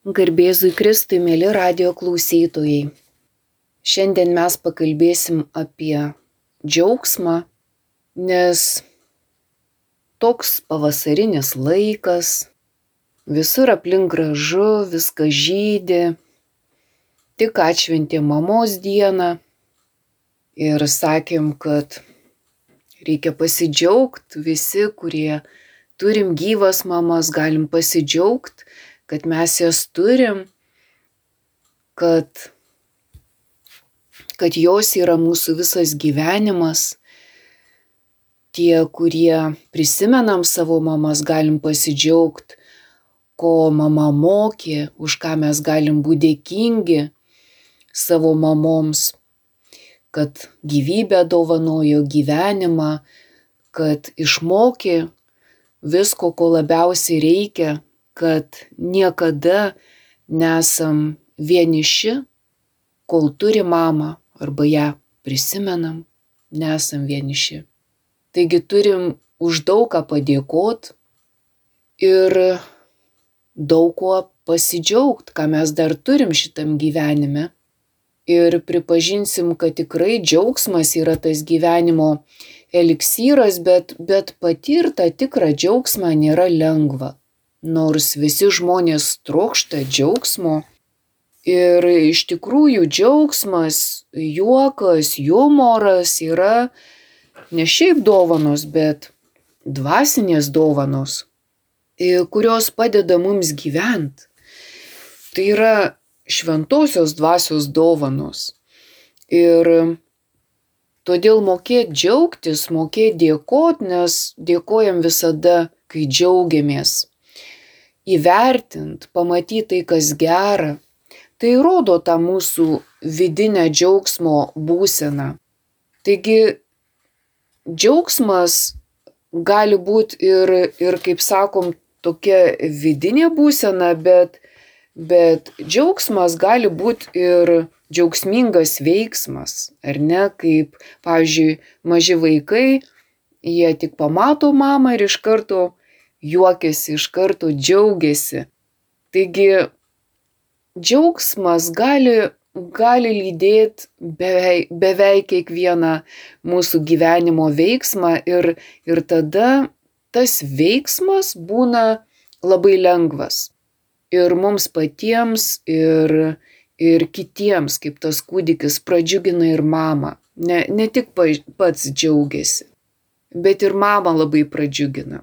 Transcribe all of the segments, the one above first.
Garbėzui Kristui, mėly radio klausytojai. Šiandien mes pakalbėsim apie džiaugsmą, nes toks pavasarinis laikas, visur aplink gražu, viskas žydė, tik atšventė mamos dieną ir sakėm, kad reikia pasidžiaugti visi, kurie turim gyvas mamas, galim pasidžiaugti kad mes jas turim, kad, kad jos yra mūsų visas gyvenimas. Tie, kurie prisimenam savo mamas, galim pasidžiaugti, ko mama mokė, už ką mes galim būti dėkingi savo mamoms, kad gyvybę dovanojo gyvenimą, kad išmokė visko, ko labiausiai reikia, kad niekada nesam vieniši, kol turi mamą arba ją prisimenam, nesam vieniši. Taigi turim už daug ką padėkot ir daug kuo pasidžiaugti, ką mes dar turim šitam gyvenime. Ir pripažinsim, kad tikrai džiaugsmas yra tas gyvenimo eliksyras, bet, bet patirtą tikrą džiaugsmą nėra lengva nors visi žmonės trokšta džiaugsmo. Ir iš tikrųjų džiaugsmas, juokas, humoras yra ne šiaip dovanos, bet dvasinės dovanos, kurios padeda mums gyventi. Tai yra šventosios dvasios dovanos. Ir todėl mokėti džiaugtis, mokėti dėkoti, nes dėkojam visada, kai džiaugiamės įvertint, pamatyt tai, kas gera, tai rodo tą mūsų vidinę džiaugsmo būseną. Taigi džiaugsmas gali būti ir, ir, kaip sakom, tokia vidinė būsena, bet, bet džiaugsmas gali būti ir džiaugsmingas veiksmas, ar ne, kaip, pavyzdžiui, maži vaikai, jie tik pamato mamą ir iš karto juokiasi, iš karto džiaugiasi. Taigi džiaugsmas gali, gali lydėti beveik, beveik kiekvieną mūsų gyvenimo veiksmą ir, ir tada tas veiksmas būna labai lengvas. Ir mums patiems, ir, ir kitiems, kaip tas kūdikis pradžiugina ir mamą. Ne, ne tik pats džiaugiasi, bet ir mamą labai pradžiugina.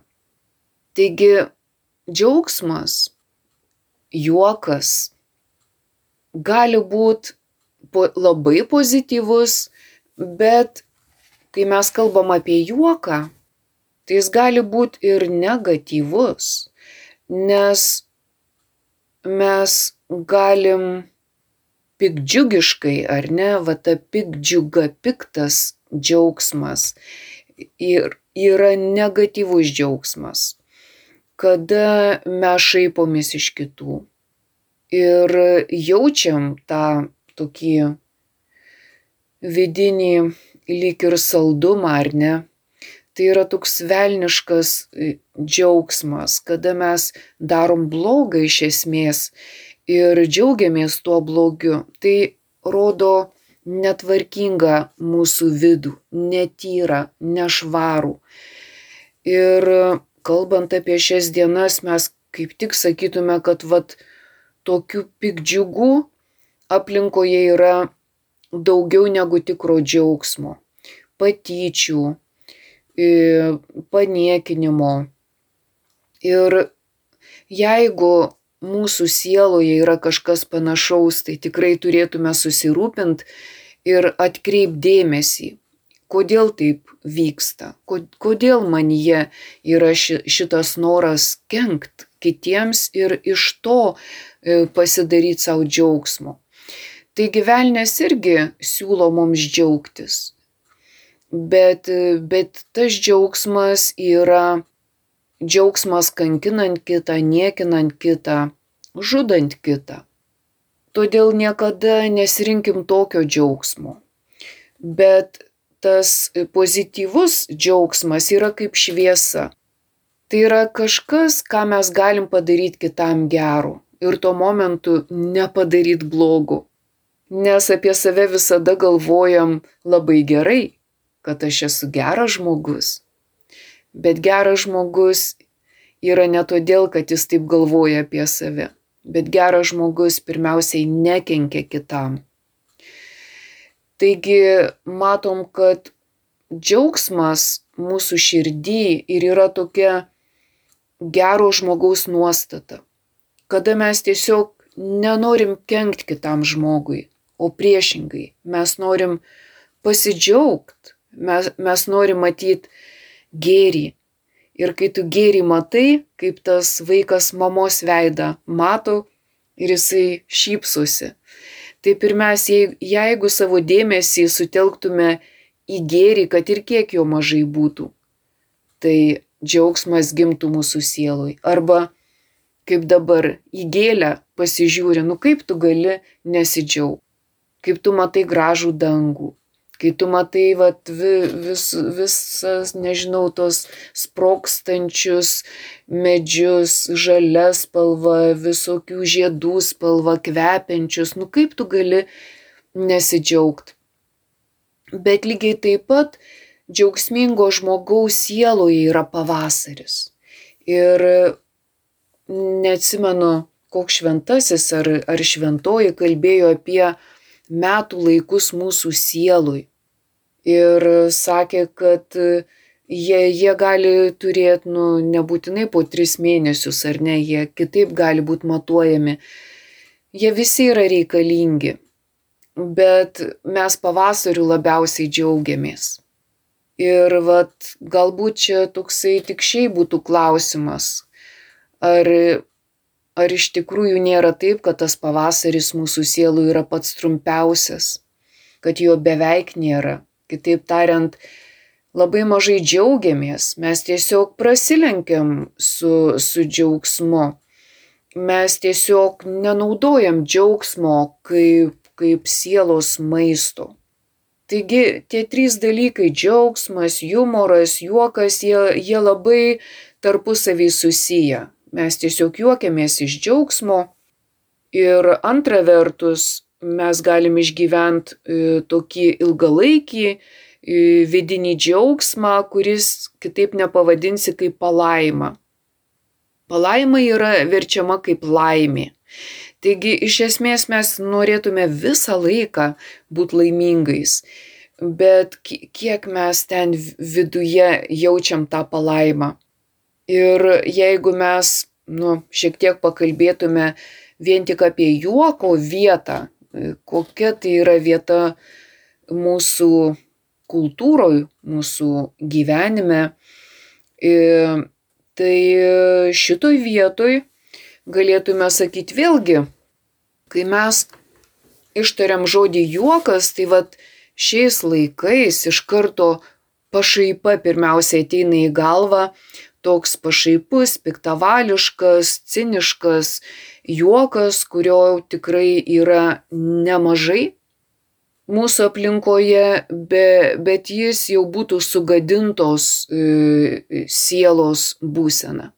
Taigi džiaugsmas, juokas gali būti po, labai pozityvus, bet kai mes kalbam apie juoką, tai jis gali būti ir negatyvus, nes mes galim pikdžiugiškai, ar ne, va ta pikdžiuga, piktas džiaugsmas ir yra negatyvus džiaugsmas kada mes šaipomės iš kitų ir jaučiam tą tokį vidinį lyg ir saldumą, ar ne? Tai yra toks velniškas e, džiaugsmas, kada mes darom blogą iš esmės ir džiaugiamės tuo blogiu. Tai rodo netvarkingą mūsų vidų, netyrą, nešvarų. Ir kalbant apie šias dienas, mes kaip tik sakytume, kad vat tokių pikdžiugų aplinkoje yra daugiau negu tikro džiaugsmo, patyčių, paniekinimo. Ir jeigu mūsų sieloje yra kažkas panašaus, tai tikrai turėtume susirūpinti ir atkreipdėmėsi, kodėl taip vyksta, kodėl man jie yra šitas noras kenkt kitiems ir iš to e, pasidaryti savo džiaugsmo. Tai gyvenės irgi siūlo mums džiaugtis. Bet, e, bet tas džiaugsmas yra džiaugsmas kankinant kitą, niekinant kitą, žudant kitą. Todėl niekada nesirinkim tokio džiaugsmo. Bet tas pozityvus džiaugsmas yra kaip šviesa. Tai yra kažkas, ką mes galim padaryti kitam gero. ir tuo momentu nepadaryt blogo. Nes apie save visada galvojam labai gerai, kad aš esu geras žmogus. Bet geras žmogus yra ne todėl, kad jis taip galvoja apie save, bet geras žmogus pirmiausiai nekenkia kitam. Taigi matom, kad džiaugsmas mūsų širdį ir yra tokia gero žmogaus nuostata, kada mes tiesiog nenorim kenkt kitam žmogui, o priešingai mes norim pasidžiaugt, mes, mes norim matyti gėrį. Ir kai tu gėrį matai, kaip tas vaikas mamos veidą mato ir jisai šypsosi. Taip ir mes, jeigu savo dėmesį sutelktume į gėrį, kad ir kiek jo mažai būtų, tai džiaugsmas gimtų mūsų sieloj. Arba kaip dabar į gėlę pasižiūri, nu kaip tu gali nesidžiaugti, kaip tu matai gražų dangų, kai tu matai vat, vis, visas, nežinau, tos sprokstančius medžius, žalia spalva, visokių žiedų spalva, kvepiančius, nu kaip tu gali nesidžiaugti. Bet lygiai taip pat džiaugsmingo žmogaus sieloje yra pavasaris. Ir neatsimenu, koks šventasis ar, ar šventoji kalbėjo apie metų laikus mūsų sielui. Ir sakė, kad jie, jie gali turėti, nu, nebūtinai po tris mėnesius, ar ne, jie kitaip gali būti matuojami. Jie visi yra reikalingi bet mes pavasariu labiausiai džiaugiamės. Ir vat, galbūt čia toksai tik šiai būtų klausimas, ar, ar iš tikrųjų nėra taip, kad tas pavasaris mūsų sielų yra pats trumpiausias, kad jo beveik nėra. Kitaip tariant, labai mažai džiaugiamės, mes tiesiog prasilenkiam su, su džiaugsmu. Mes tiesiog nenaudojam džiaugsmo kaip kaip sielos maisto. Taigi tie trys dalykai - džiaugsmas, humoras, juokas - jie, jie labai tarpusavį susiję. Mes tiesiog juokiamės iš džiaugsmo ir antra vertus mes galim išgyventi e, tokį ilgalaikį e, vidinį džiaugsmą, kuris kitaip nepavadinsi kaip palaima. Palaima yra verčiama kaip laimė. Taigi iš esmės mes norėtume visą laiką būti laimingais, bet kiek mes ten viduje jaučiam tą palaimą. Ir jeigu mes, nu, šiek tiek pakalbėtume vien tik apie juoko vietą, kokia tai yra vieta mūsų kultūroje, mūsų gyvenime, tai šitoj vietoj galėtume sakyti vėlgi, kai mes ištariam žodį juokas, tai vad šiais laikais iš karto pašaipa pirmiausia ateina į galvą, toks pašaipus, piktavališkas, ciniškas juokas, kurio tikrai yra nemažai mūsų aplinkoje, be, bet jis jau būtų sugadintos e, sielos būsena.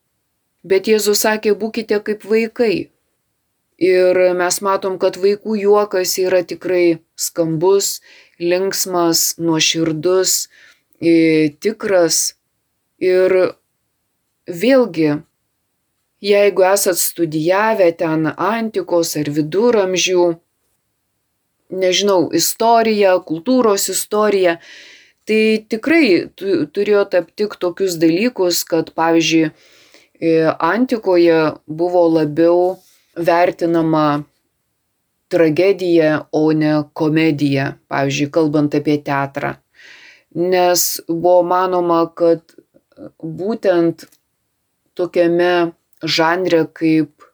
Bet Jėzus sakė, būkite kaip vaikai. Ir mes matom, kad vaikų juokas yra tikrai skambus, linksmas, nuoširdus, tikras. Ir vėlgi, jeigu esat studijavę ten antikos ar viduramžių, nežinau, istoriją, kultūros istoriją, tai tikrai turėjot aptikti tokius dalykus, kad pavyzdžiui, antikoje buvo labiau vertinama tragedija, o ne komedija, pavyzdžiui, kalbant apie teatrą. Nes buvo manoma, kad būtent tokiame žanre kaip,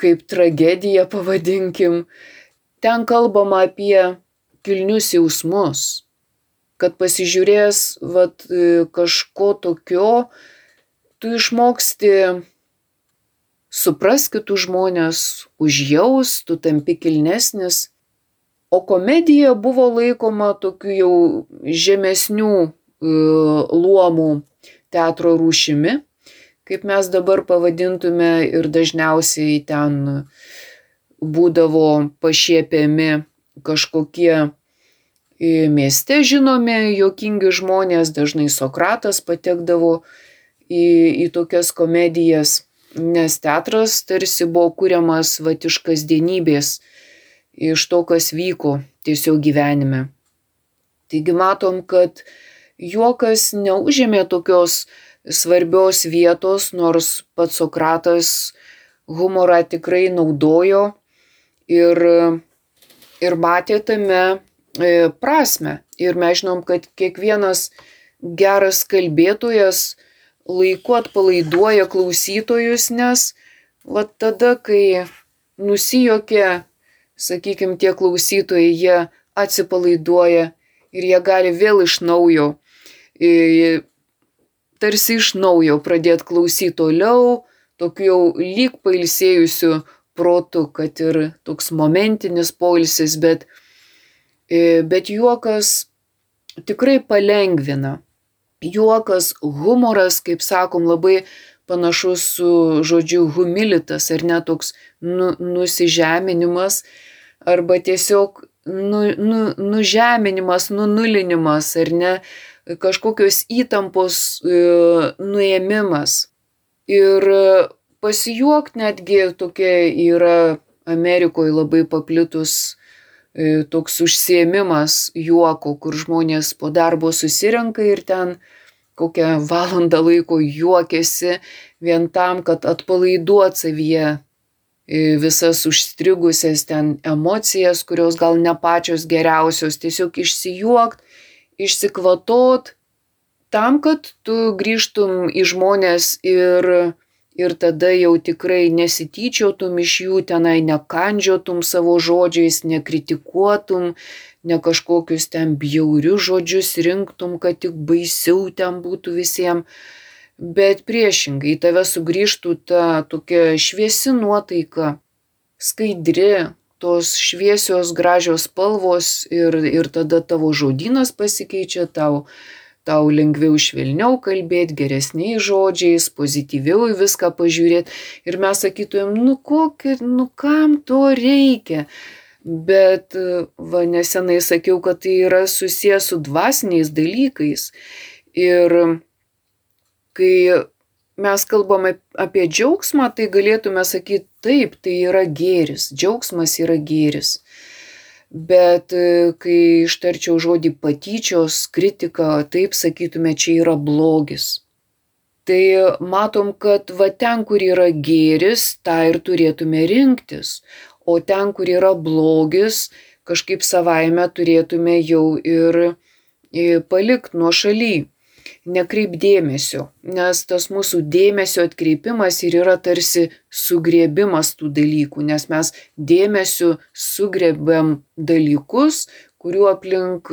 kaip tragedija, pavadinkim, ten kalbama apie kilnius jausmus, kad pasižiūrės vat, kažko tokio, tu išmoksti suprast kitus žmonės, užjaust, tu tampi kilnesnis. O komedija buvo laikoma tokiu jau žemesnių e, luomų teatro rūšimi, kaip mes dabar pavadintume, ir dažniausiai ten būdavo pašiepiami kažkokie mieste žinomi jokingi žmonės, dažnai Sokratas patekdavo į, į tokias komedijas, nes teatras tarsi buvo kuriamas vat iš kasdienybės, iš to, kas vyko tiesiog gyvenime. Taigi matom, kad juokas neužėmė tokios svarbios vietos, nors pats Sokratas humorą tikrai naudojo ir, ir matė tame e, prasme. Ir mes žinom, kad kiekvienas geras kalbėtojas laiku atpalaiduoja klausytojus, nes va tada, kai nusijokia, sakykime, tie klausytojai, jie atsipalaiduoja ir jie gali vėl iš naujo, tarsi iš naujo pradėti klausyti toliau, tokiu jau lyg pailsėjusiu protu, kad ir toks momentinis poilsis, bet, bet juokas tikrai palengvina. Juokas, humoras, kaip sakom, labai panašus su žodžiu humilitas, ar ne toks nu, nusižeminimas, arba tiesiog nu, nu, nužeminimas, nunulinimas, ar ne kažkokios įtampos e, nuėmimas. Ir pasijuokti netgi tokia yra Amerikoje labai paplitus E, toks užsiemimas juoko, kur žmonės po darbo susirenka ir ten kokią valandą laiko juokiasi vien tam, kad atpalaiduot savyje e, visas užstrigusias ten emocijas, kurios gal ne pačios geriausios, tiesiog išsijuokt, išsikvatot, tam, kad tu grįžtum į žmonės ir ir tada jau tikrai nesityčiotum iš jų, tenai nekandžiotum savo žodžiais, nekritikuotum, ne kažkokius ten bjaurius žodžius rinktum, kad tik baisiau ten būtų visiems. Bet priešingai, į tave sugrįžtų ta tokia šviesi nuotaika, skaidri, tos šviesios gražios spalvos ir, ir tada tavo žodynas pasikeičia, tau tau lengviau švelniau kalbėti, geresniais žodžiais, pozityviau į viską pažiūrėti. Ir mes sakytumėm, nu kokį, nu kam to reikia. Bet va nesenai sakiau, kad tai yra susijęs su dvasiniais dalykais. Ir kai mes kalbame apie džiaugsmą, tai galėtume sakyti, taip, tai yra gėris. Džiaugsmas yra gėris bet e, kai ištarčiau žodį patyčios, kritika, taip sakytume, čia yra blogis. Tai matom, kad va ten, kur yra gėris, tą ir turėtume rinktis, o ten, kur yra blogis, kažkaip savaime turėtume jau ir e, palikti nuo šaly nekreip dėmesio, nes tas mūsų dėmesio atkreipimas ir yra tarsi sugrėbimas tų dalykų, nes mes dėmesio sugrėbiam dalykus, kurių aplink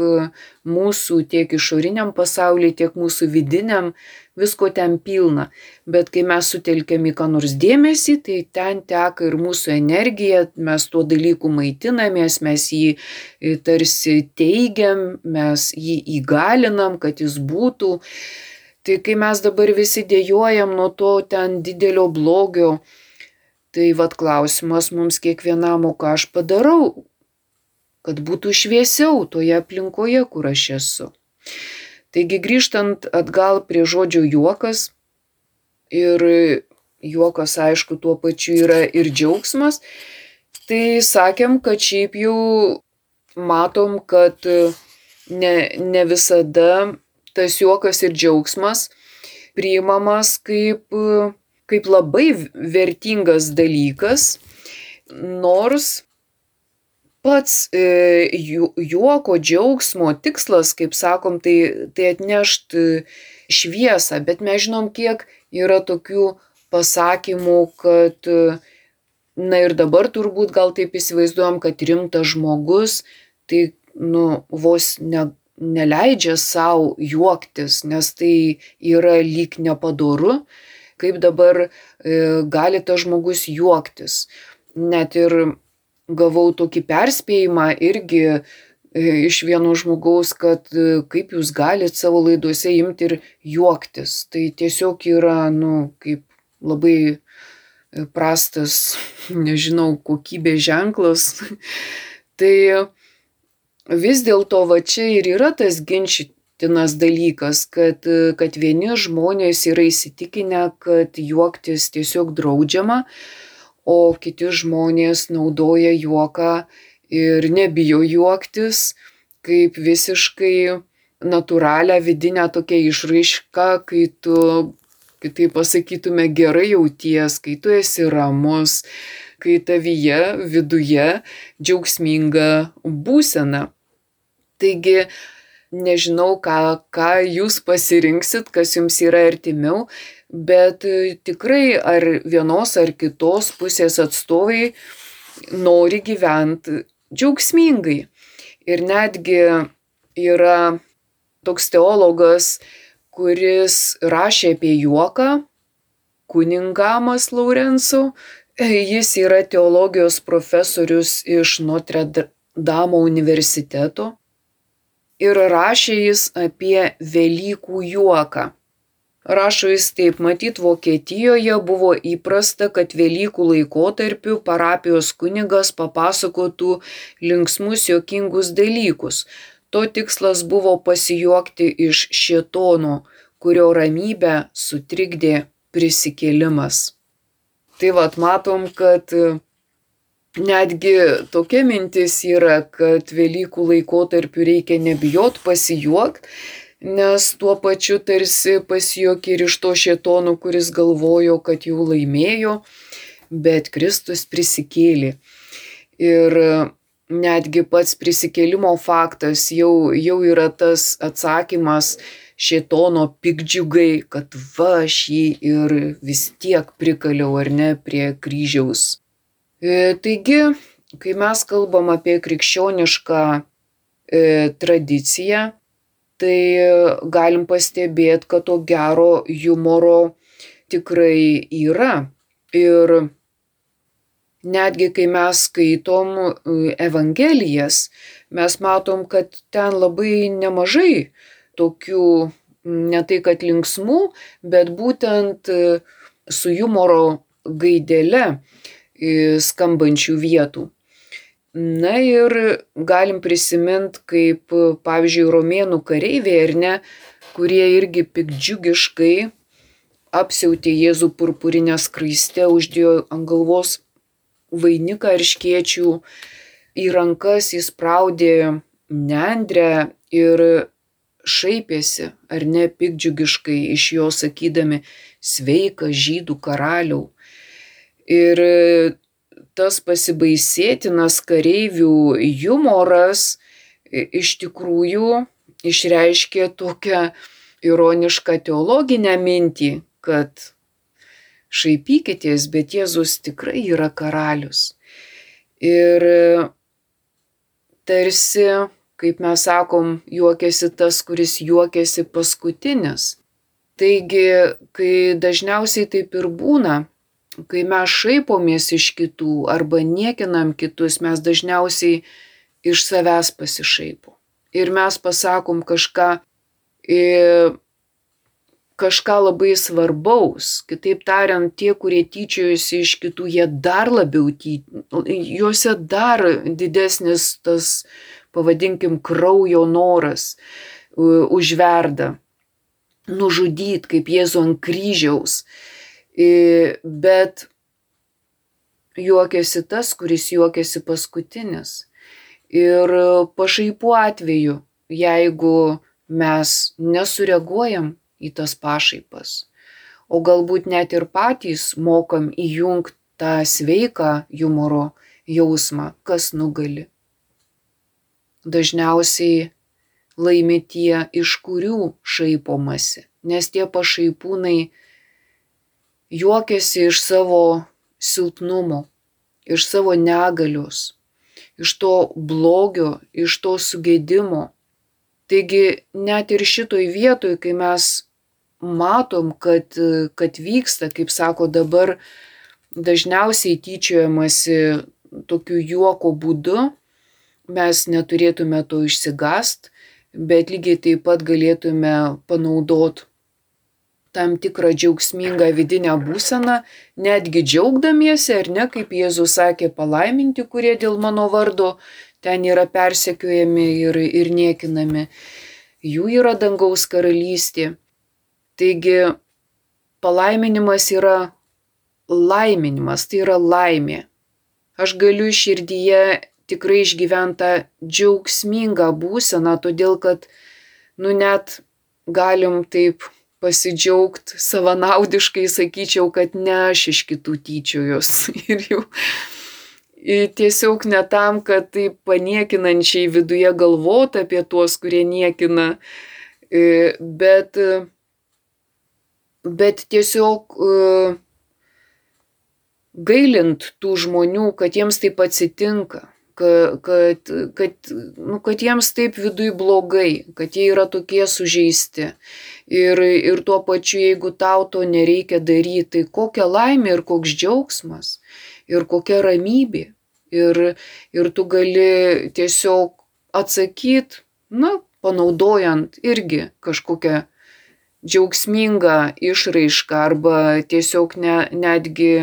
mūsų tiek išoriniam pasauliu, tiek mūsų vidiniam visko ten pilna. Bet kai mes sutelkiam į ką nors dėmesį, tai ten teka ir mūsų energija, mes tuo dalyku maitinamės, mes jį e, tarsi teigiam, mes jį įgalinam, kad jis būtų. Tai kai mes dabar visi dėjojam nuo to ten didelio blogio, tai vad klausimas mums kiekvienam, o ką aš padarau, kad būtų šviesiau toje aplinkoje, kur aš esu. Taigi grįžtant atgal prie žodžio juokas ir juokas aišku tuo pačiu yra ir džiaugsmas, tai sakėm, kad šiaip jau matom, kad ne, ne visada tas juokas ir džiaugsmas priimamas kaip, kaip labai vertingas dalykas, nors pats e, juoko džiaugsmo tikslas, kaip sakom, tai, tai atnešt e, šviesą, bet mes žinom, kiek yra tokių pasakymų, kad, e, na ir dabar turbūt gal taip įsivaizduojam, kad rimtas žmogus, tai, nu, vos ne, neleidžia savo juoktis, nes tai yra lyg nepadoru, kaip dabar e, gali tas žmogus juoktis. Net ir gavau tokį perspėjimą irgi iš vieno žmogaus, kad kaip jūs galite savo laiduose imti ir juoktis. Tai tiesiog yra, nu, kaip labai prastas, nežinau, kokybės ženklas. tai vis dėlto va čia ir yra tas ginčytinas dalykas, kad, kad vieni žmonės yra įsitikinę, kad juoktis tiesiog draudžiama, o kiti žmonės naudoja juoką ir nebijo juoktis kaip visiškai natūralią vidinę tokią išraišką, kai tu kitaip pasakytume, gerai jauties, kai tu esi ramus, kai tavyje viduje džiaugsminga būsena. Taigi, nežinau, ką, ką jūs pasirinksit, kas jums yra artimiau, bet tikrai ar vienos ar kitos pusės atstovai nori gyventi džiaugsmingai. Ir netgi yra toks teologas kuris rašė apie juoką, kuningamas Laurensu. Jis yra teologijos profesorius iš Notre Dame universiteto ir rašė jis apie Velykų juoką. Rašo jis taip, matyt, Vokietijoje buvo įprasta, kad Velykų laikotarpiu parapijos kunigas papasakotų linksmus jokingus dalykus, To tikslas buvo pasijuokti iš šietono, kurio ramybę sutrikdė prisikėlimas. Tai vad matom, kad netgi tokia mintis yra, kad Velykų laikotarpiu reikia nebijot pasijuok, nes tuo pačiu tarsi pasijuok ir iš to šėtono, kuris galvojo, kad jau laimėjo, bet Kristus prisikėlė. Ir netgi pats prisikėlimo faktas jau, jau yra tas atsakymas šėtono pikdžiugai, kad va aš jį ir vis tiek prikaliau ar ne prie kryžiaus. E, taigi, kai mes kalbam apie krikščionišką e, tradiciją, tai galim pastebėti, kad to gero humoro tikrai yra. Ir netgi kai mes skaitom e, Evangelijas, mes matom, kad ten labai nemažai tokių, ne tai kad linksmų, bet būtent e, su humoro gaidele e, skambančių vietų. Na ir galim prisiminti, kaip pavyzdžiui romėnų kareiviai ar ne, kurie irgi pikdžiugiškai apsiautė Jėzų purpurinę skraistę, uždėjo ant galvos vainiką erškėčių, į rankas įspraudė nendrę ir šaipėsi, ar ne pikdžiugiškai iš jo sakydami sveika žydų karaliau. Ir tas pasibaisėtinas kareivių humoras iš tikrųjų išreiškė tokią ironišką teologinę mintį, kad šaipykitės, bet Jėzus tikrai yra karalius. Ir tarsi, kaip mes sakom, juokiasi tas, kuris juokiasi paskutinis. Taigi, kai dažniausiai taip ir būna, kai mes šaipomės iš kitų arba niekinam kitus, mes dažniausiai iš savęs pasišaipom. Ir mes pasakom kažką, kažką labai svarbaus. Kitaip tariant, tie, kurie tyčiojasi iš kitų, jie dar labiau tyčioja, juose dar didesnis tas, pavadinkim, kraujo noras užverda. Nužudyti kaip Jėzų ant kryžiaus. Bet juokiasi tas, kuris juokiasi paskutinis. Ir pašaipų atveju, jeigu mes nesureaguojam į tas pašaipas. O galbūt net ir patys mokam įjungti tą sveiką humoro jausmą, kas nugali. Dažniausiai laimi tie, iš kurių šaipomasi, nes tie pašaipūnai juokiasi iš savo silpnumo, iš savo negalios, iš to blogio, iš to sugėdimo. Taigi net ir šitoj vietoj, kai mes matom, kad, kad vyksta, kaip sako dabar, dažniausiai tyčiojamasi tokiu juoko būdu, mes neturėtume to išsigast, bet lygiai taip pat galėtume panaudot tam tikrą džiaugsmingą vidinę būseną, netgi džiaugdamiesi, ar ne, kaip Jėzus sakė, palaiminti, kurie dėl mano vardo ten yra persekiojami ir, ir niekinami. Jų yra dangaus karalystė. Taigi palaiminimas yra laiminimas, tai yra laimė. Aš galiu širdyje tikrai išgyventą džiaugsmingą būseną, todėl kad, nu net galim taip pasidžiaugt savanaudiškai, sakyčiau, kad ne aš iš kitų tyčiojos. Ir jau tiesiog ne tam, kad taip paniekinančiai viduje galvot apie tuos, kurie niekina, bet, bet tiesiog gailint tų žmonių, kad jiems taip atsitinka kad, kad, nu, kad jiems taip viduj blogai, kad jie yra tokie sužeisti. Ir, ir tuo pačiu, jeigu tau to nereikia daryti, tai kokia laimė ir koks džiaugsmas ir kokia ramybė. Ir, ir tu gali tiesiog atsakyti, na, panaudojant irgi kažkokią džiaugsmingą išraišką arba tiesiog ne, netgi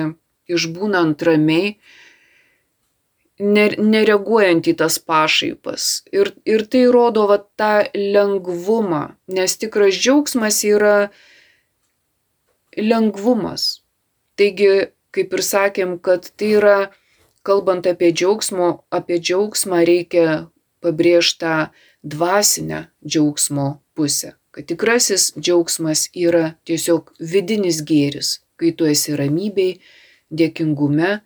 išbūnant ramiai nereaguojant į tas pašaipas. Ir, ir tai rodo va, tą lengvumą, nes tikras džiaugsmas yra lengvumas. Taigi, kaip ir sakėm, kad tai yra, kalbant apie džiaugsmo, apie džiaugsmą reikia pabrėžti tą dvasinę džiaugsmo pusę. Kad tikrasis džiaugsmas yra tiesiog vidinis gėris, kai tu esi ramybėj, dėkingume,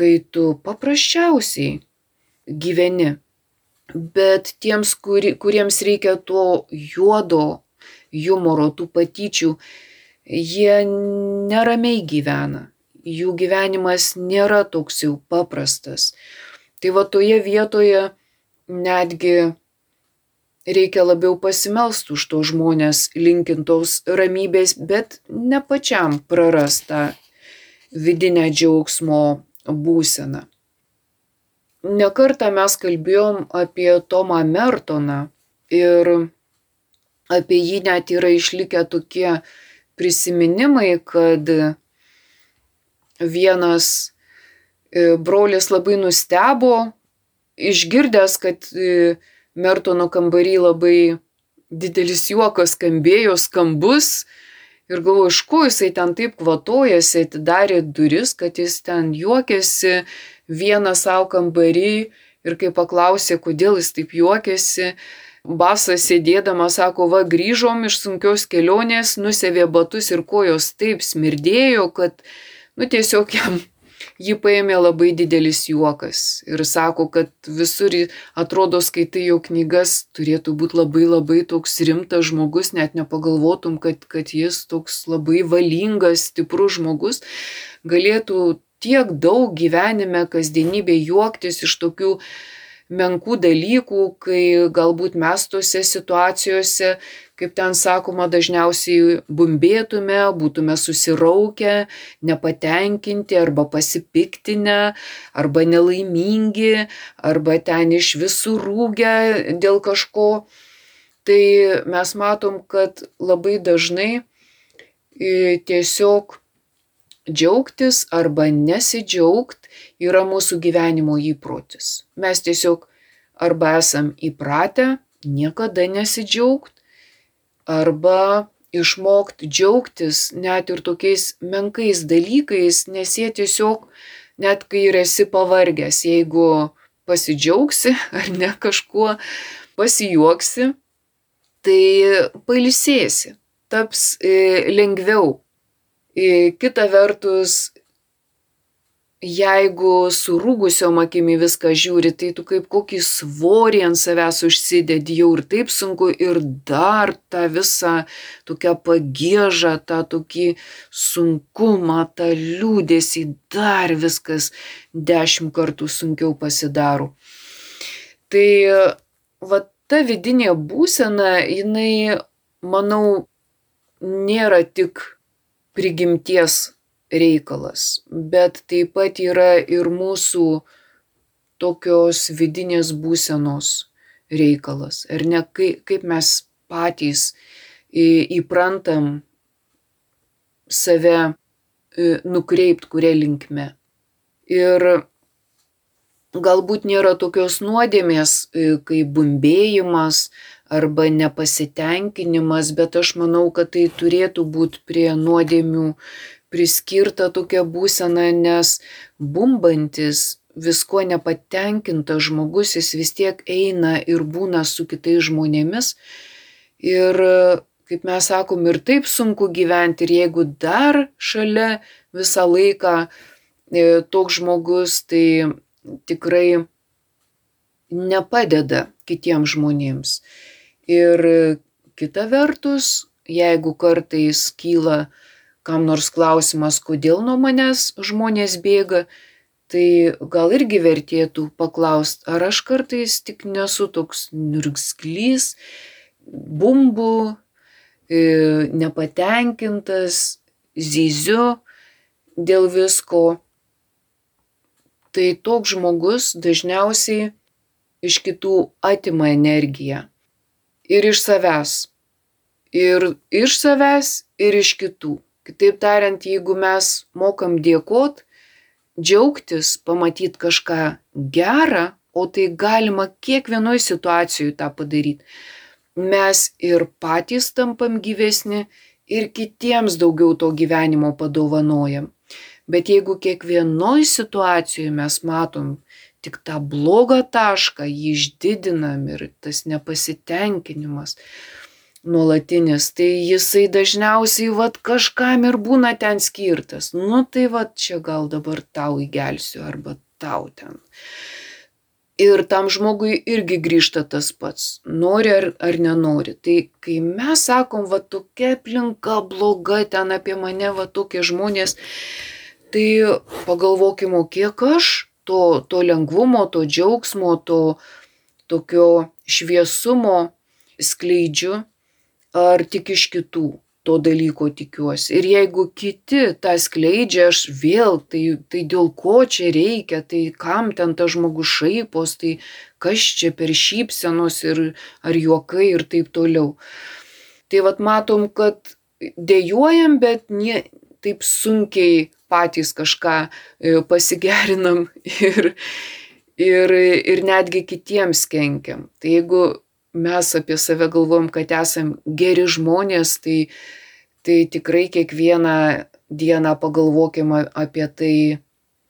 kai tu paprasčiausiai gyveni. Bet tiems, kuri, kuriems reikia to juodo humoro, tų patyčių, jie neramiai gyvena. Jų gyvenimas nėra toks jau paprastas. Tai va toje vietoje netgi reikia labiau pasimelst už to žmonės linkintos ramybės, bet ne pačiam prarastą vidinę džiaugsmo būseną. Nekartą mes kalbėjom apie Tomą Mertoną ir apie jį net yra išlikę tokie prisiminimai, kad vienas e, brolis labai nustebo, išgirdęs, kad e, Mertono kambarį labai didelis juokas skambėjo, skambus, Ir galvoju, iš ko jisai ten taip kvatojasi, atidarė duris, kad jis ten juokėsi vieną savo kambarį ir kai paklausė, kodėl jis taip juokėsi, Basas sėdėdamas sako, va grįžom iš sunkios kelionės, nusėvė batus ir kojos taip smirdėjo, kad, nu tiesiog jam jį paėmė labai didelis juokas ir sako, kad visur atrodo skaitai jo knygas, turėtų būti labai labai toks rimtas žmogus, net nepagalvotum, kad, kad jis toks labai valingas, stiprus žmogus. Galėtų tiek daug gyvenime, kasdienybėje juoktis iš tokių menkų dalykų, kai galbūt mes tose situacijose kaip ten sakoma, dažniausiai bumbėtume, būtume susiraukę, nepatenkinti arba pasipiktinę, arba nelaimingi, arba ten iš visų rūgę dėl kažko. Tai mes matom, kad labai dažnai e, tiesiog džiaugtis arba nesidžiaugt yra mūsų gyvenimo įprotis. Mes tiesiog arba esam įpratę niekada nesidžiaugt, arba išmokt džiaugtis net ir tokiais menkais dalykais, nes jie tiesiog, net kai ir esi pavargęs, jeigu pasidžiaugsi ar ne kažkuo, pasijuoksi, tai pailsėsi, taps e, lengviau. Kita vertus, jeigu surūgusiom akimi viską žiūri, tai tu kaip kokį svorį ant savęs užsidedi, jau ir taip sunku ir dar tą visą tokią pagėžą, tą tokį sunkumą, tą liūdėsi, dar viskas dešimt kartų sunkiau pasidaro. Tai va ta vidinė būsena, jinai, manau, nėra tik prigimties reikalas, bet taip pat yra ir mūsų tokios vidinės būsenos reikalas. Ar ne, kaip, mes patys įprantam save nukreipt kuria linkme. Ir galbūt nėra tokios nuodėmės kaip bumbėjimas arba nepasitenkinimas, bet aš manau, kad tai turėtų būti prie nuodėmių priskirta tokia būsena, nes bumbantis viskuo nepatenkintas žmogus, jis vis tiek eina ir būna su kitais žmonėmis. Ir, kaip mes sakom, ir taip sunku gyventi, ir jeigu dar šalia visą laiką e, toks žmogus, tai tikrai nepadeda kitiems žmonėms. Ir kita vertus, jeigu kartais kyla kam nors klausimas, kodėl nuo manęs žmonės bėga, tai gal irgi vertėtų paklausti, ar aš kartais tik nesu toks nurgsklys, bumbu, e, nepatenkintas, zyziu dėl visko. Tai toks žmogus dažniausiai iš kitų atima energiją ir iš savęs. Ir iš savęs, ir iš kitų. Kitaip tariant, jeigu mes mokam dėkot, džiaugtis, pamatyti kažką gerą, o tai galima kiekvienoje situacijoje tą padaryti, mes ir patys tampam gyvesni, ir kitiems daugiau to gyvenimo padovanojam. Bet jeigu kiekvienoje situacijoje mes matom tik tą blogą tašką, jį išdidinam ir tas nepasitenkinimas nuolatinis, tai jisai dažniausiai vat kažkam ir būna ten skirtas. Nu tai vat čia gal dabar tau įgelsiu arba tau ten. Ir tam žmogui irgi grįžta tas pats, nori ar, ar nenori. Tai kai mes sakom, va tokia aplinka bloga, ten apie mane, va tokie žmonės, tai pagalvokim, o kiek aš to, to lengvumo, to džiaugsmo, to tokio šviesumo skleidžiu, ar tik iš kitų to dalyko tikiuosi. Ir jeigu kiti tą skleidžia, aš vėl, tai, tai dėl ko čia reikia, tai kam ten tas žmogus šaipos, tai kas čia per šypsenos ir ar juokai ir taip toliau. Tai vad matom, kad dėjojam, bet nie, taip sunkiai patys kažką e, pasigerinam ir, ir, ir netgi kitiems kenkiam. Tai jeigu mes apie save galvojam, kad esam geri žmonės, tai, tai tikrai kiekvieną dieną pagalvokim apie tai,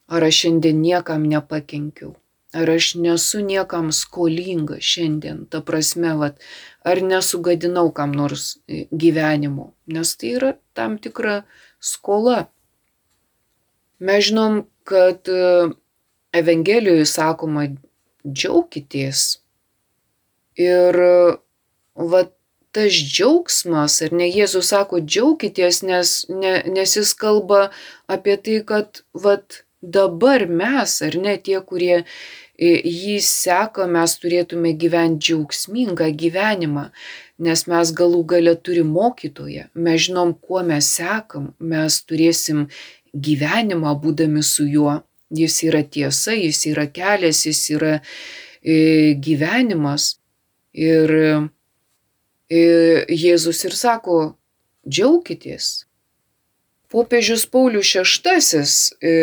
ar aš šiandien niekam nepakenkiau. Ar aš nesu niekam skolinga šiandien, ta prasme, vat, ar nesugadinau kam nors e, gyvenimo, nes tai yra tam tikra skola. Mes žinom, kad e, Evangelijoje sakoma džiaukitės. Ir va tas džiaugsmas, ar ne Jėzus sako džiaukitės, nes, ne, nes jis kalba apie tai, kad vat dabar mes, ar ne tie, kurie jį seka, mes turėtume gyventi džiaugsmingą gyvenimą, nes mes galų gale turim mokytoją, mes žinom, kuo mes sekam, mes turėsim gyvenimą būdami su juo. Jis yra tiesa, jis yra kelias, jis yra e, gyvenimas. Ir e, Jėzus ir sako, džiaukitės. Popiežius Paulius VI, e,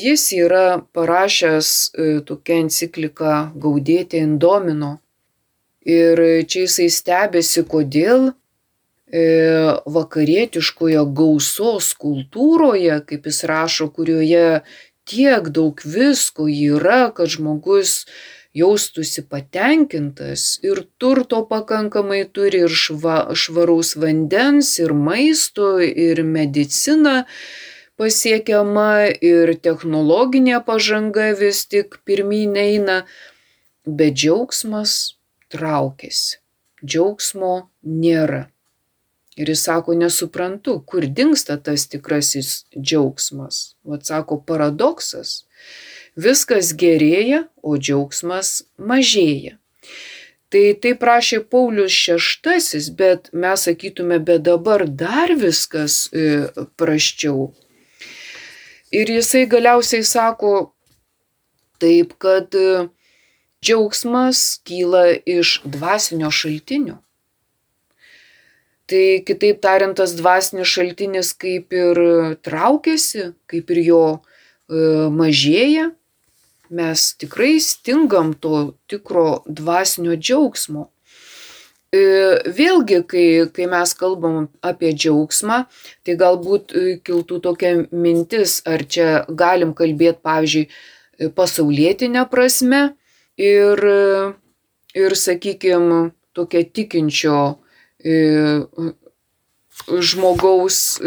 jis yra parašęs tokią encikliką Gaudėti Indomino. Ir čia jisai stebėsi, kodėl vakarietiškoje gausos kultūroje, kaip jis rašo, kurioje tiek daug visko yra, kad žmogus jaustųsi patenkintas ir turto pakankamai turi ir šva, švaraus vandens, ir maisto, ir medicina pasiekiama, ir technologinė pažanga vis tik pirmyn eina, bet džiaugsmas traukiasi, džiaugsmo nėra. Ir jis sako, nesuprantu, kur dinksta tas tikrasis džiaugsmas. Vat sako, paradoksas. Viskas gerėja, o džiaugsmas mažėja. Tai tai prašė Paulius VI, bet mes sakytume, bet dabar dar viskas e, praščiau. Ir jisai galiausiai sako, Taip kad džiaugsmas kyla iš dvasinio šaltinio. Tai kitaip tariant, tas dvasinis šaltinis kaip ir traukiasi, kaip ir jo mažėja, mes tikrai stingam to tikro dvasinio džiaugsmo. E, vėlgi, kai, kai mes kalbam apie džiaugsmą, tai galbūt e, kiltų tokia mintis, ar čia galim kalbėti, pavyzdžiui, e, pasaulietinę prasme ir, ir sakykime, tokia tikinčio žmogaus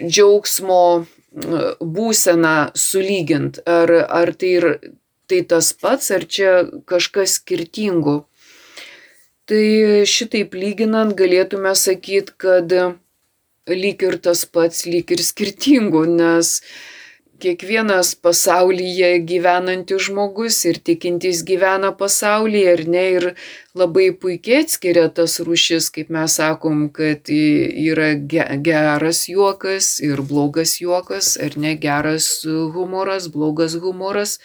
džiaugsmo būseną sulygint, ar, ar tai, ir, tai tas pats, ar čia kažkas skirtingo. Tai šitaip lyginant galėtume sakyti, kad lyg ir tas pats, lyg ir skirtingų, nes kiekvienas pasaulyje gyvenantis žmogus ir tikintis gyvena pasaulyje, ar ne, ir labai puikiai atskiria tas rūšis, kaip mes sakom, kad yra geras juokas ir blogas juokas, ar ne, geras humoras, blogas humoras.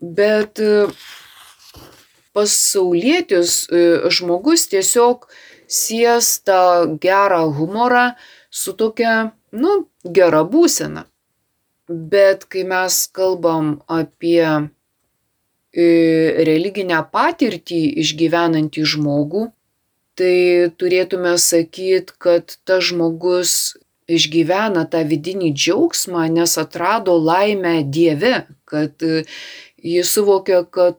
Bet pasaulietis žmogus tiesiog sies tą gerą humorą su tokia, nu, gera būsena. Bet kai mes kalbam apie e, religinę patirtį išgyvenantį žmogų, tai turėtume sakyti, kad tas žmogus išgyvena tą vidinį džiaugsmą, nes atrado laimę Dieve, kad e, jis suvokia, kad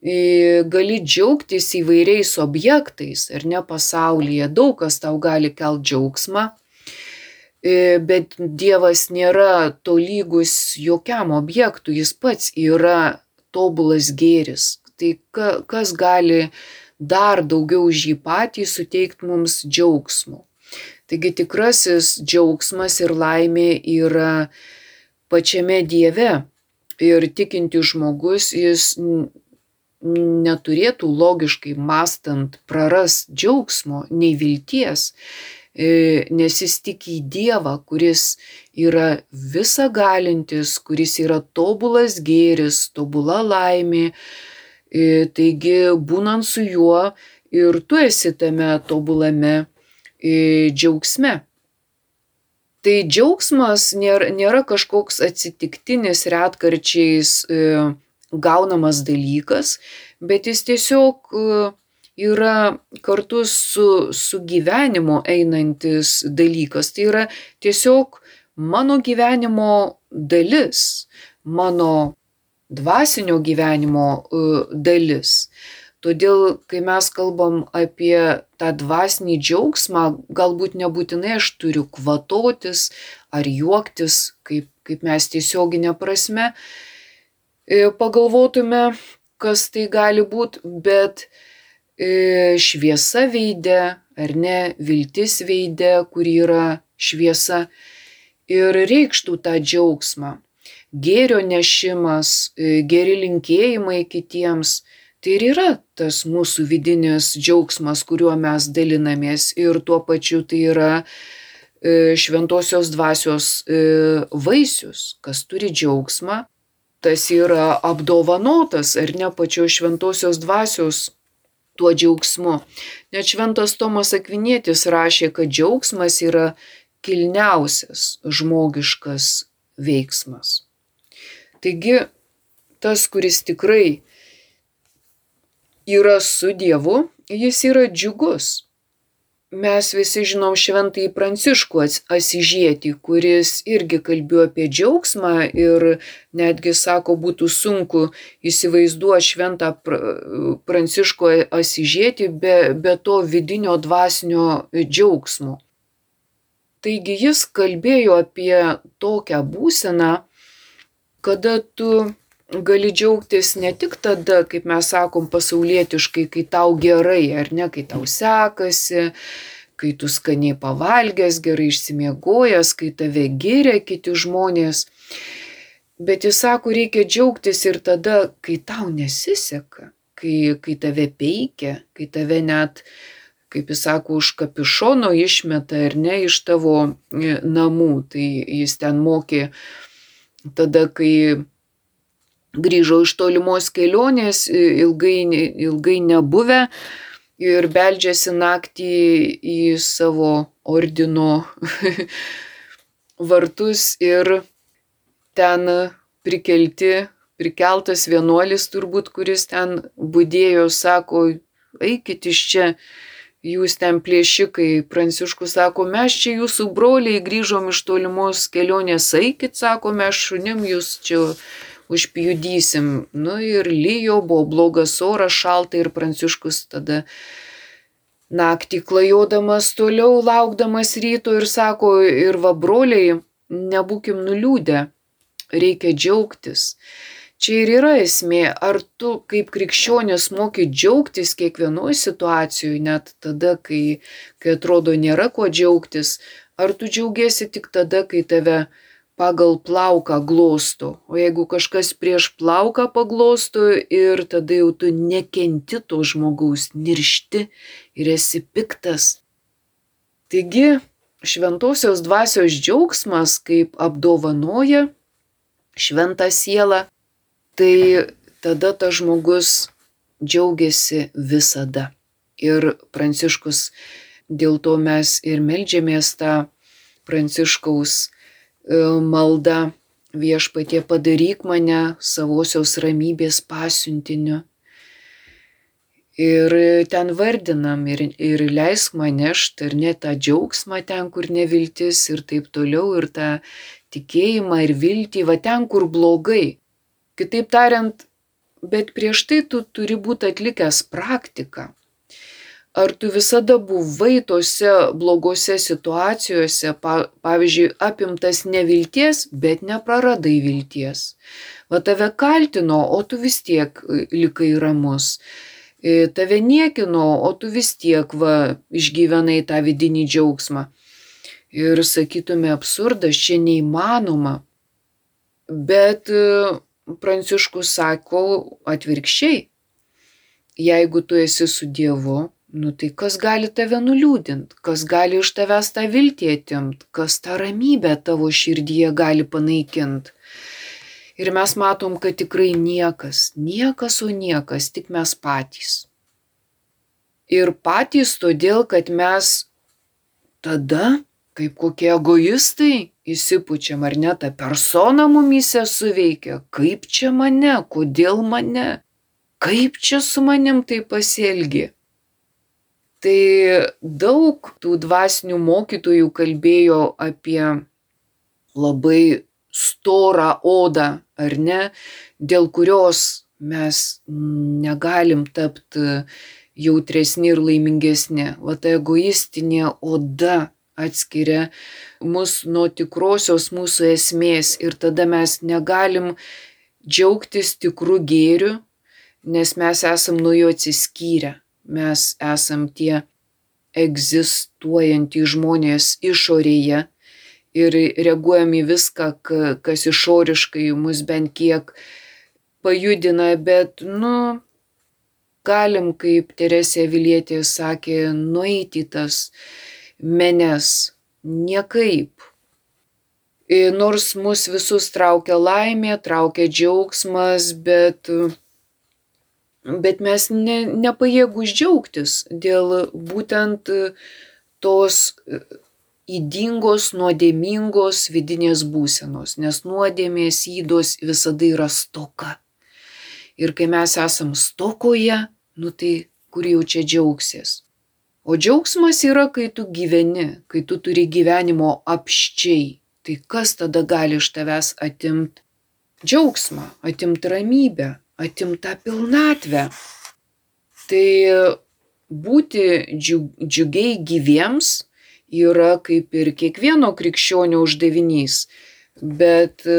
e, gali džiaugtis įvairiais objektais ar ne pasaulyje, daug kas tau gali kelt džiaugsmą, bet Dievas nėra tolygus jokiam objektui, jis pats yra tobulas gėris. Tai kas gali dar daugiau už jį patį suteikti mums džiaugsmo. Taigi tikrasis džiaugsmas ir laimė yra pačiame Dieve. Ir tikinti žmogus jis neturėtų logiškai mastant praras džiaugsmo, nei vilties, E, nes jis tiki į Dievą, kuris yra visa galintis, kuris yra tobulas gėris, tobula laimė. E, taigi, būnant su juo ir tu esi tame tobulame e, džiaugsme. Tai džiaugsmas nėra, nėra kažkoks atsitiktinis retkarčiais gaunamas dalykas, bet jis tiesiog yra kartu su, su gyvenimu einantis dalykas. Tai yra tiesiog mano gyvenimo dalis, mano dvasinio gyvenimo uh, dalis. Todėl, kai mes kalbam apie tą dvasinį džiaugsmą, galbūt nebūtinai aš turiu kvatotis ar juoktis, kaip, kaip mes tiesioginė prasme, e, pagalvotume, kas tai gali būti, bet E, šviesa veide, ar ne, viltis veide, kur yra šviesa. Ir reikštų tą džiaugsmą. Gėrio nešimas, e, geri linkėjimai kitiems, tai ir yra tas mūsų vidinis džiaugsmas, kuriuo mes dalinamės. Ir tuo pačiu tai yra e, šventosios dvasios vaisius, kas turi džiaugsmą, tas yra apdovanotas ar ne pačios šventosios dvasios tuo džiaugsmu. Net šventas Tomas Akvinėtis rašė, kad džiaugsmas yra kilniausias žmogiškas veiksmas. Taigi, tas, kuris tikrai yra su Dievu, jis yra džiugus mes visi žinom šventąjį Pranciškų Asižietį, kuris irgi kalbėjo apie džiaugsmą ir netgi sako, būtų sunku įsivaizduoti šventą Pranciškų Asižietį be, be to vidinio dvasinio džiaugsmo. Taigi jis kalbėjo apie tokią būseną, kada tu gali džiaugtis ne tik tada, kaip mes sakom, pasaulietiškai, kai tau gerai, ar ne, kai tau sekasi, kai tu skaniai pavalgęs, gerai išsimiegojęs, kai tave giria kiti žmonės. Bet jis sako, reikia džiaugtis ir tada, kai tau nesiseka, kai, kai tave peikia, kai tave net, kaip jis sako, už kapišono išmeta ar ne iš tavo e, namų. Tai jis ten mokė tada, kai grįžo iš tolimos kelionės, ilgai, ilgai nebuvę ir beldžiasi naktį į savo ordino vartus ir ten prikelti, prikeltas vienuolis turbūt, kuris ten būdėjo, sako, eikit iš čia, jūs ten plėšikai. Pranciškus sako, mes čia jūsų broliai grįžom iš tolimos kelionės, eikit, sako, mes šunim jūs čia užpjudysim. Nu ir lyjo, buvo blogas oras, šalta ir Pranciškus tada naktį klajodamas toliau, laukdamas ryto ir sako, ir va broliai, nebūkim nuliūdę, reikia džiaugtis. Čia ir yra esmė, ar tu kaip krikščionis moki džiaugtis kiekvienoje situacijoje, net tada, kai, kai atrodo nėra kuo džiaugtis, ar tu džiaugiesi tik tada, kai tave pagal plauką glosto, o jeigu kažkas prieš plauką paglosto ir tada jau tu nekenti to žmogaus, niršti ir esi piktas. Taigi, šventosios dvasios džiaugsmas, kaip apdovanoja šventą sielą, tai tada tas žmogus džiaugiasi visada. Ir Pranciškus, dėl to mes ir melžiamės tą Pranciškaus maldą viešpatie padaryk mane savosios ramybės pasiuntiniu. Ir ten vardinam ir, ir leisk man nešti ir net tą džiaugsmą ten, kur neviltis ir taip toliau, ir tą tikėjimą ir viltį, va ten, kur blogai. Kitaip tariant, bet prieš tai tu turi būti atlikęs praktiką. Ar tu visada buvai tose blogose situacijose, pavyzdžiui, apimtas nevilties, bet nepraradai vilties. Va tave kaltino, o tu vis tiek e, likai ramus. E, tave niekino, o tu vis tiek va išgyvenai tą vidinį džiaugsmą. Ir sakytume absurdas, čia neįmanoma. Bet e, Pranciškus sako atvirkščiai. Jeigu tu esi su Dievu, nu tai kas gali tave nuliūdinti, kas gali iš tavęs tą viltį atimti, kas tą ramybę tavo širdyje gali panaikinti. Ir mes matom, kad tikrai niekas, niekas, o niekas, tik mes patys. Ir patys todėl, kad mes tada kaip kokie egoistai įsipučiam ar ne, ta persona mumise suveikia, kaip čia mane, kodėl mane, kaip čia su manim tai pasielgi. Tai daug tų dvasinių mokytojų kalbėjo apie labai storą odą, ar ne, dėl kurios mes negalim tapti jautresni ir laimingesni. Va ta egoistinė oda atskiria mus nuo tikrosios mūsų esmės ir tada mes negalim džiaugtis tikrų gėrių, nes mes esam nuo jo atsiskyrę. Mes esam tie egzistuojantys žmonės išorėje ir reaguojam į viską, kas išoriškai mus bent kiek pajudina, bet, nu, galim, kaip Teresė Vilietė sakė, nueiti tas menes. Niekaip. Nors mus visus traukia laimė, traukia džiaugsmas, bet, bet mes ne, nepajėgus džiaugtis dėl būtent tos įdingos, nuodėmingos vidinės būsenos, nes nuodėmės įdos visada yra stoka. Ir kai mes esam stokoje, nu tai kur jau čia džiaugsies? O džiaugsmas yra, kai tu gyveni, kai tu turi gyvenimo apščiai. Tai kas tada gali iš tavęs atimti džiaugsmą, atimti ramybę, atimti tą pilnatvę? Tai būti džiugiai gyviems yra kaip ir kiekvieno krikščionio uždavinys. Bet e,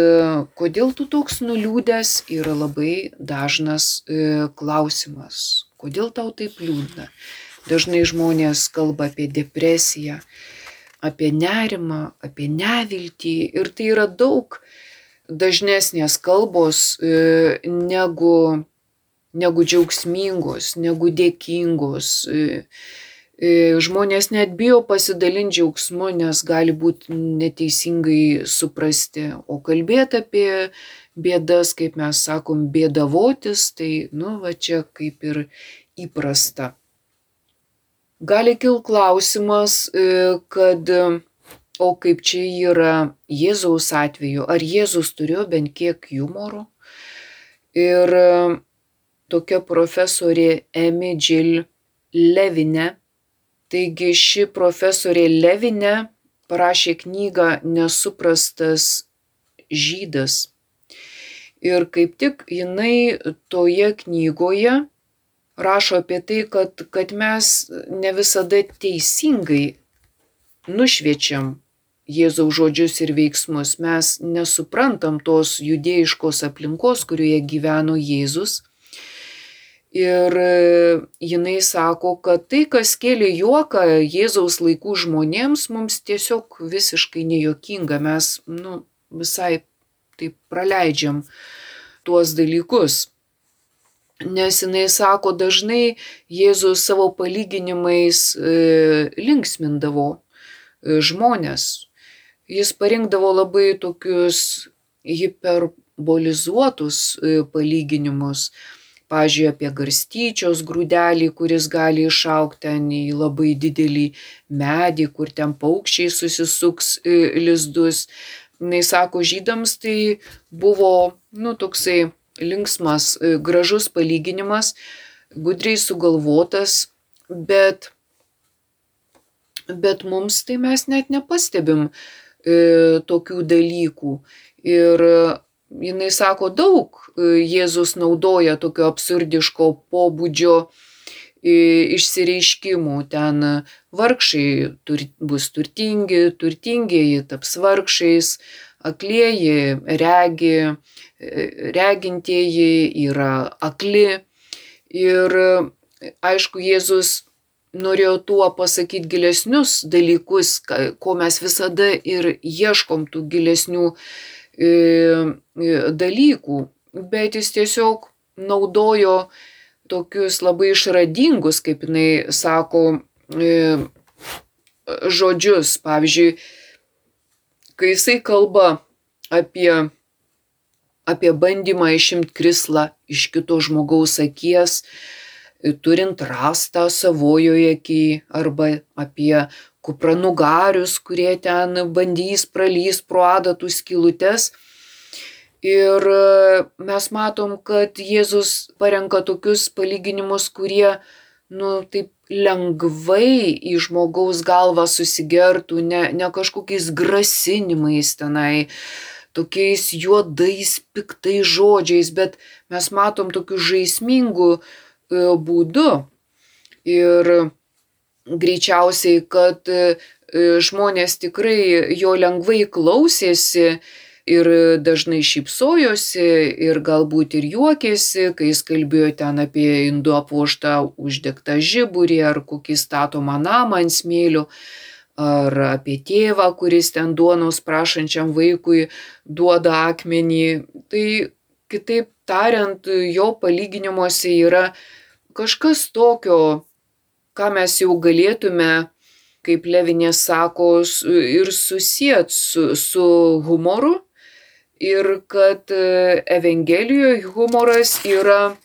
kodėl tu toks nuliūdęs yra labai dažnas e, klausimas. Kodėl tau taip liūdna? Dažnai žmonės kalba apie depresiją, apie nerimą, apie neviltį ir tai yra daug dažnesnės kalbos e, negu, negu džiaugsmingos, negu dėkingos. E, E, žmonės net bijo pasidalinti džiaugsmu, nes gali būti neteisingai suprasti. O kalbėti apie bėdas, kaip mes sakom, bėdavotis, tai, nu, va čia kaip ir įprasta. Gali kil klausimas, kad o kaip čia yra Jėzaus atveju, ar Jėzus turėjo bent kiek humoro? Ir tokia profesorė Emi Džil Levinė Taigi ši profesorė Levinė parašė knygą Nesuprastas žydas. Ir kaip tik jinai toje knygoje rašo apie tai, kad, kad mes ne visada teisingai nušviečiam Jėzaus žodžius ir veiksmus. Mes nesuprantam tos judėjiškos aplinkos, kurioje gyveno Jėzus Ir e, jinai sako, kad tai, kas kėlė juoką Jėzaus laikų žmonėms, mums tiesiog visiškai nejuokinga. Mes nu, visai taip praleidžiam tuos dalykus. Nes jinai sako, dažnai Jėzus savo palyginimais e, linksmindavo e, žmonės. Jis parinkdavo labai tokius hiperbolizuotus e, palyginimus pavyzdžiui, apie garstyčios grūdelį, kuris gali išaukti ten į labai didelį medį, kur ten paukščiai susisuks e, lizdus. Jis sako, žydams tai buvo, nu, toksai linksmas, e, gražus palyginimas, gudriai sugalvotas, bet, bet mums tai mes net nepastebim tokių dalykų. Ir jinai sako, daug e, Jėzus naudoja tokio absurdiško pobūdžio e, išsireiškimų. Ten vargšai tur, bus turtingi, turtingieji taps vargšais, aklieji regi, e, regintieji yra akli. Ir aišku, Jėzus norėjo tuo pasakyti gilesnius dalykus, ko mes visada ir ieškom tų gilesnių dalykų, bet jis tiesiog naudojo tokius labai išradingus, kaip jinai sako, žodžius. Pavyzdžiui, kai jisai kalba apie, apie bandymą išimti krislą iš kito žmogaus akies, turint rastą savojoje akyje arba apie kupranugarius, kurie ten bandys pralys pro adatų skilutes. Ir e, mes matom, kad Jėzus parenka tokius palyginimus, kurie, nu, taip lengvai į žmogaus galvą susigertų, ne, ne kažkokiais grasinimais tenai, tokiais juodais, piktais žodžiais, bet mes matom tokiu žaismingu e, būdu. Ir greičiausiai, kad e, žmonės tikrai jo lengvai klausėsi ir dažnai šypsojosi ir galbūt ir juokėsi, kai jis kalbėjo ten apie indų apuoštą uždegtą žiburį ar kokį statomą namą ant smėlių ar apie tėvą, kuris ten duonos prašančiam vaikui duoda akmenį. Tai kitaip tariant, jo palyginimuose yra kažkas tokio ką mes jau galėtume, kaip Levinė sako, ir susijęt su, su humoru ir kad e, Evangelijoje humoras yra,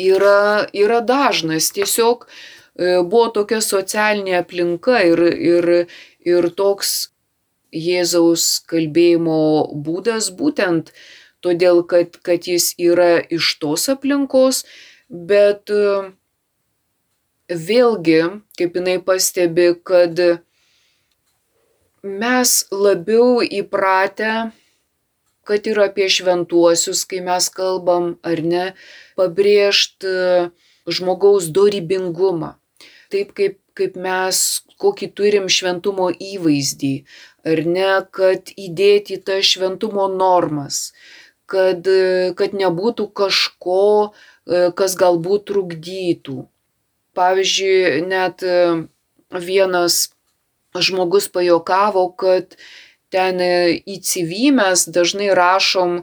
yra, yra dažnas. Tiesiog e, buvo tokia socialinė aplinka ir, ir, ir toks Jėzaus kalbėjimo būdas būtent todėl, kad, kad jis yra iš tos aplinkos, bet uh, vėlgi, kaip jinai pastebi, kad mes labiau įpratę, kad ir apie šventuosius, kai mes kalbam, ar ne, pabrėžti žmogaus dorybingumą. Taip kaip, kaip mes kokį turim šventumo įvaizdį, ar ne, kad įdėti tą šventumo normas, kad, kad nebūtų kažko, kas galbūt trukdytų. Pavyzdžiui, net e, vienas žmogus pajokavo, kad ten e, į CV mes dažnai rašom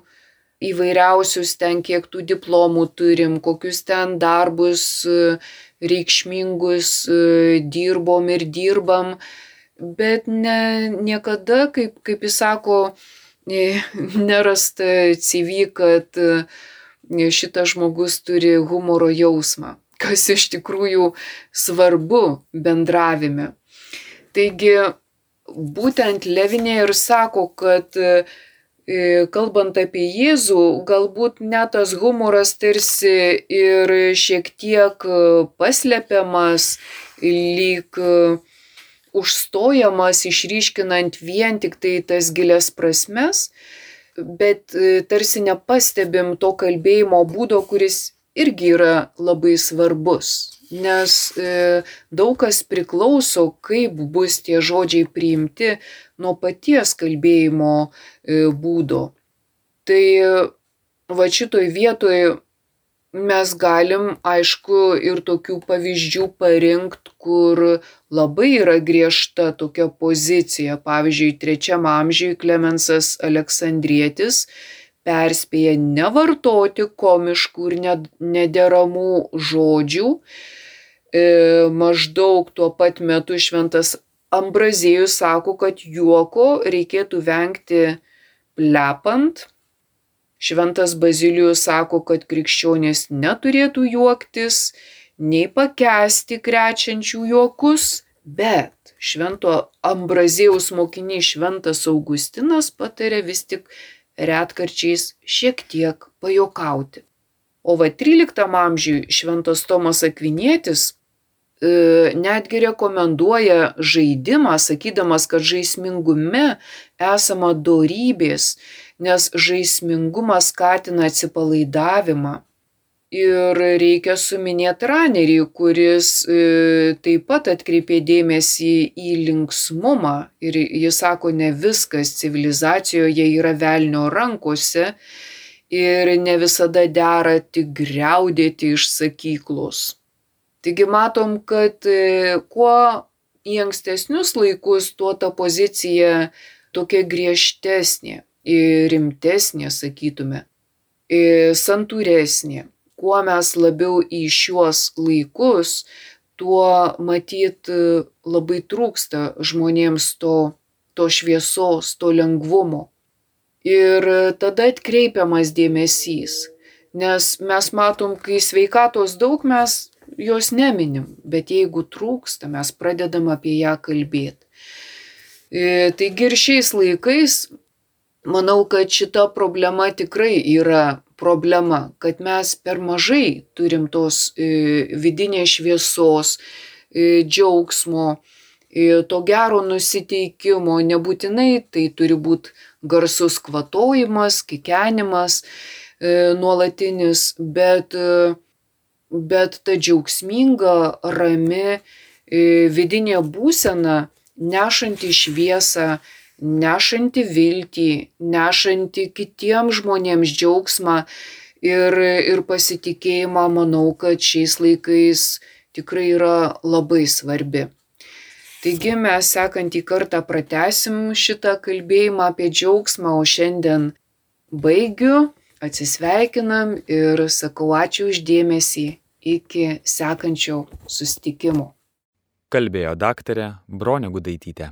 įvairiausius ten, kiek tų diplomų turim, kokius ten darbus e, reikšmingus e, dirbom ir dirbam, bet ne, niekada, kaip, kaip jis sako, nerasta CV, kad šitas žmogus turi humoro jausmą, kas iš tikrųjų svarbu bendravime. Taigi, būtent Levinė ir sako, kad kalbant apie Jėzų, galbūt net tas humoras tarsi ir šiek tiek paslepiamas, lyg užstojamas, išryškinant vien tik tai tas gilias prasmes, bet e, tarsi nepastebim to kalbėjimo būdo, kuris irgi yra labai svarbus nes e, daug kas priklauso, kaip bus tie žodžiai priimti nuo paties kalbėjimo e, būdo. Tai va šitoj vietoj mes galim, aišku, ir tokių pavyzdžių parinkti, kur labai yra griežta tokia pozicija. Pavyzdžiui, trečiam amžiui Klemensas Aleksandrietis perspėja nevartoti komiškų ir nederamų žodžių, E, maždaug tuo pat metu šventas Ambraziejus sako, kad juoko reikėtų vengti plepant. Šventas Bazilijus sako, kad krikščionės neturėtų juoktis, nei pakesti krečiančių juokus, bet švento Ambrazėjaus mokinys šventas Augustinas patarė vis tik retkarčiais šiek tiek pajokauti. O va 13 amžiui šventas Tomas Akvinietis E, netgi rekomenduoja žaidimą, sakydamas, kad žaismingume esama dorybės, nes žaismingumas skatina atsipalaidavimą. Ir reikia suminėti ranerį, kuris e, taip pat atkreipė dėmesį į linksmumą. Ir jis sako, ne viskas civilizacijoje yra velnio rankose ir ne visada dera tik greudėti iš sakyklos. Taigi matom, kad e, kuo į ankstesnius laikus, tuo ta pozicija tokia griežtesnė, rimtesnė, sakytume, santūresnė. Kuo mes labiau į šiuos laikus, tuo matyt labai trūksta žmonėms to, to šviesos, to lengvumo. Ir tada atkreipiamas dėmesys, nes mes matom, kai sveikatos daug mes jos neminim, bet jeigu trūksta, mes pradedam apie ją kalbėti. E, taigi ir šiais laikais manau, kad šita problema tikrai yra problema, kad mes per mažai turim tos e, vidinės šviesos, e, džiaugsmo, to gero nusiteikimo, nebūtinai tai turi būti garsus kvatojimas, kikenimas nuolatinis, bet bet ta džiaugsminga, rami e, vidinė būsena, nešanti šviesą, nešanti viltį, nešanti kitiems žmonėms džiaugsmą ir, ir pasitikėjimą, manau, kad šiais laikais tikrai yra labai svarbi. Taigi mes sekantį kartą pratesim šitą kalbėjimą apie džiaugsmą, o šiandien baigiu, atsisveikinam ir sakau ačiū uždėmesį iki sekančio sustikimo. Kalbėjo daktarė Bronė Gudaitytė.